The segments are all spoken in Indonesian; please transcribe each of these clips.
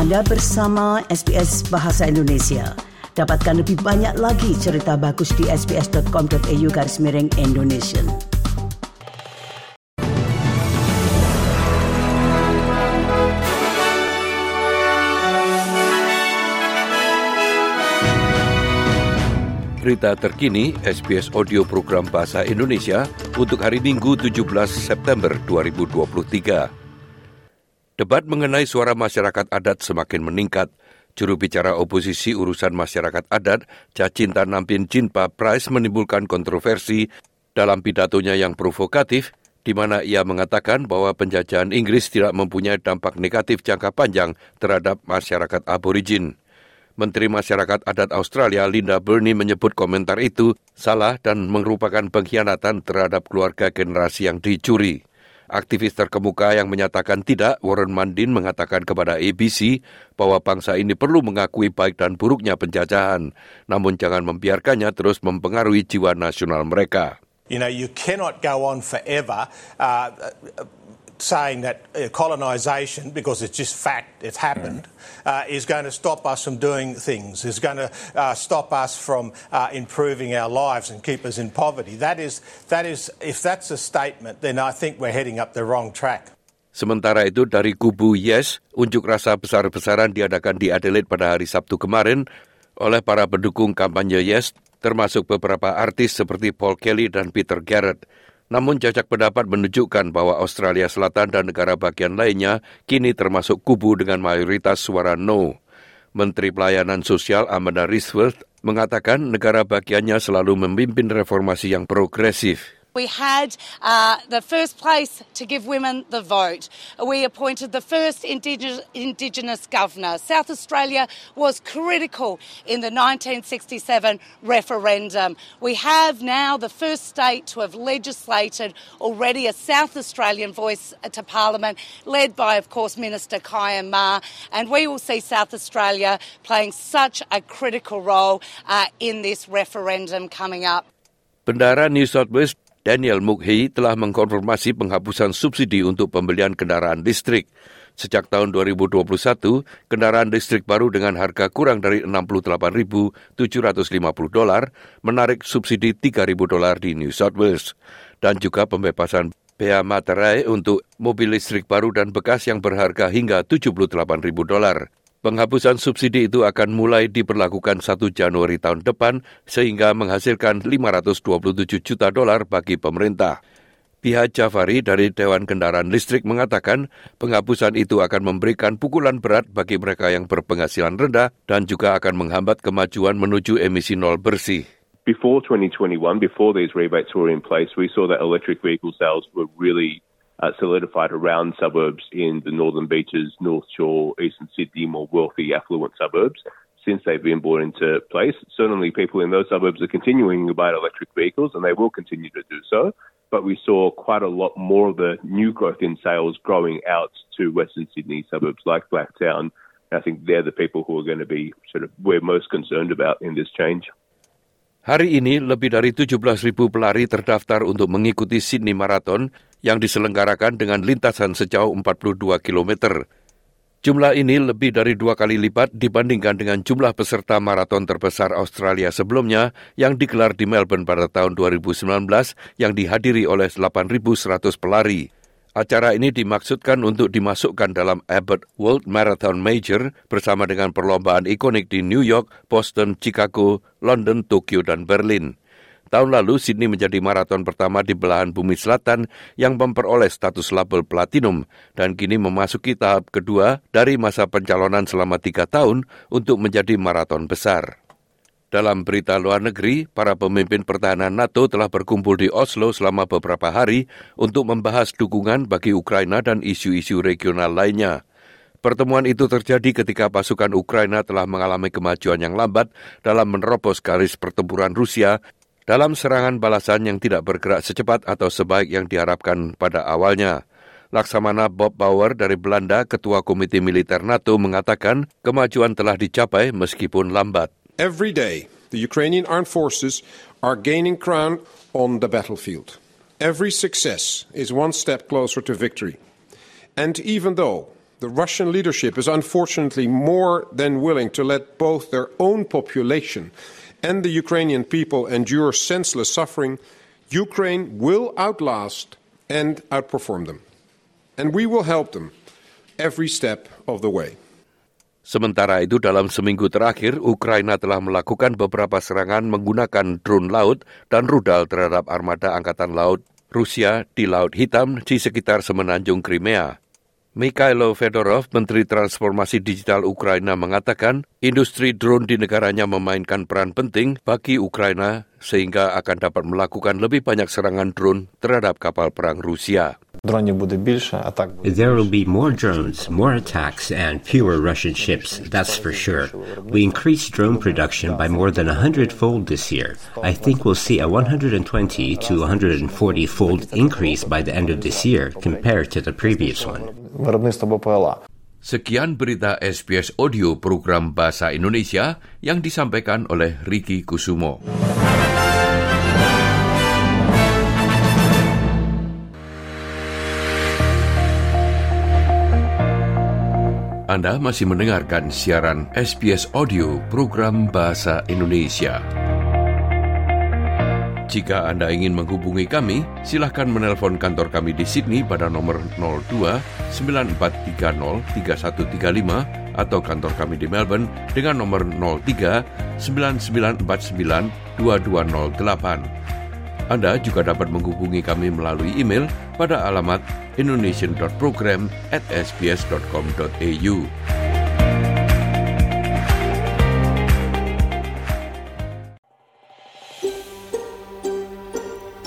Anda bersama SBS Bahasa Indonesia. Dapatkan lebih banyak lagi cerita bagus di sbs.com.au garis miring Indonesia. Berita terkini SBS Audio Program Bahasa Indonesia untuk hari Minggu 17 September 2023. Debat mengenai suara masyarakat adat semakin meningkat. Juru bicara oposisi urusan masyarakat adat, Cacinta Nampin Jinpa Price menimbulkan kontroversi dalam pidatonya yang provokatif di mana ia mengatakan bahwa penjajahan Inggris tidak mempunyai dampak negatif jangka panjang terhadap masyarakat aborigin. Menteri Masyarakat Adat Australia Linda Burney menyebut komentar itu salah dan merupakan pengkhianatan terhadap keluarga generasi yang dicuri. Aktivis terkemuka yang menyatakan tidak, Warren Mundine mengatakan kepada ABC bahwa bangsa ini perlu mengakui baik dan buruknya penjajahan, namun jangan membiarkannya terus mempengaruhi jiwa nasional mereka. You know, you cannot go on forever uh, saying that uh, colonisation, because it's just fact, it's happened, uh, is going to stop us from doing things, is going to uh, stop us from uh, improving our lives and keep us in poverty. That is, that is, if that's a statement, then I think we're heading up the wrong track. Sementara itu dari kubu Yes, unjuk rasa besar-besaran diadakan di Adelaide pada hari Sabtu kemarin oleh para pendukung kampanye Yes, termasuk beberapa artis seperti Paul Kelly dan Peter Garrett. Namun jajak pendapat menunjukkan bahwa Australia Selatan dan negara bagian lainnya kini termasuk kubu dengan mayoritas suara no. Menteri Pelayanan Sosial Amanda Risworth mengatakan negara bagiannya selalu memimpin reformasi yang progresif. We had uh, the first place to give women the vote. We appointed the first Indigenous, Indigenous governor. South Australia was critical in the 1967 referendum. We have now the first state to have legislated already a South Australian voice to Parliament, led by, of course, Minister Kaya Ma. And we will see South Australia playing such a critical role uh, in this referendum coming up. Bendara New South Wales Daniel Mukhi telah mengkonfirmasi penghapusan subsidi untuk pembelian kendaraan listrik. Sejak tahun 2021, kendaraan listrik baru dengan harga kurang dari 68.750 dolar menarik subsidi 3.000 dolar di New South Wales. Dan juga pembebasan bea materai untuk mobil listrik baru dan bekas yang berharga hingga 78.000 dolar. Penghapusan subsidi itu akan mulai diberlakukan 1 Januari tahun depan sehingga menghasilkan 527 juta dolar bagi pemerintah. Pihak Jafari dari Dewan Kendaraan Listrik mengatakan penghapusan itu akan memberikan pukulan berat bagi mereka yang berpenghasilan rendah dan juga akan menghambat kemajuan menuju emisi nol bersih. Before 2021, before these rebates were in place, we saw that electric vehicle sales were really uh, solidified around suburbs in the Northern Beaches, North Shore, Eastern Sydney, more wealthy, affluent suburbs. Since they've been brought into place, certainly people in those suburbs are continuing to buy electric vehicles and they will continue to do so. But we saw quite a lot more of the new growth in sales growing out to Western Sydney suburbs like Blacktown. I think they're the people who are going to be sort of we're most concerned about in this change. Hari ini lebih dari 17.000 pelari terdaftar untuk mengikuti Sydney Marathon yang diselenggarakan dengan lintasan sejauh 42 km. Jumlah ini lebih dari dua kali lipat dibandingkan dengan jumlah peserta maraton terbesar Australia sebelumnya yang digelar di Melbourne pada tahun 2019 yang dihadiri oleh 8.100 pelari. Acara ini dimaksudkan untuk dimasukkan dalam Abbott World Marathon Major bersama dengan perlombaan ikonik di New York, Boston, Chicago, London, Tokyo, dan Berlin. Tahun lalu, Sydney menjadi maraton pertama di belahan bumi selatan yang memperoleh status label platinum dan kini memasuki tahap kedua dari masa pencalonan selama tiga tahun untuk menjadi maraton besar. Dalam berita luar negeri, para pemimpin pertahanan NATO telah berkumpul di Oslo selama beberapa hari untuk membahas dukungan bagi Ukraina dan isu-isu regional lainnya. Pertemuan itu terjadi ketika pasukan Ukraina telah mengalami kemajuan yang lambat dalam menerobos garis pertempuran Rusia dalam serangan balasan yang tidak bergerak secepat atau sebaik yang diharapkan pada awalnya. Laksamana Bob Bauer dari Belanda, Ketua Komite Militer NATO, mengatakan kemajuan telah dicapai meskipun lambat. Every day, the Ukrainian armed forces are gaining ground on the battlefield. Every success is one step closer to victory. And even though the Russian leadership is unfortunately more than willing to let both their own population and the Ukrainian people endure senseless suffering, Ukraine will outlast and outperform them. And we will help them every step of the way. Sementara itu dalam seminggu terakhir, Ukraina telah melakukan beberapa serangan menggunakan drone laut dan rudal terhadap armada angkatan laut Rusia di Laut Hitam di sekitar semenanjung Crimea. Mikhailo Fedorov, Menteri Transformasi Digital Ukraina mengatakan industri drone di negaranya memainkan peran penting bagi Ukraina sehingga akan dapat melakukan lebih banyak serangan drone terhadap kapal perang Rusia. There will be more drones, more attacks, and fewer Russian ships, that's for sure. We increased drone production by more than a hundredfold this year. I think we'll see a 120 to 140 fold increase by the end of this year compared to the previous one. Sekian berita SBS Audio program Bahasa Indonesia yang disampaikan oleh Riki Kusumo. Anda masih mendengarkan siaran SBS Audio program Bahasa Indonesia. Jika Anda ingin menghubungi kami, silahkan menelpon kantor kami di Sydney pada nomor 02 9430 3135 atau kantor kami di Melbourne dengan nomor 03 9949 2208. Anda juga dapat menghubungi kami melalui email pada alamat indonesian.program at sbs.com.au.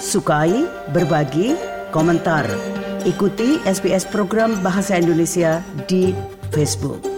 Sukai, berbagi, komentar. Ikuti SBS program Bahasa Indonesia di Facebook.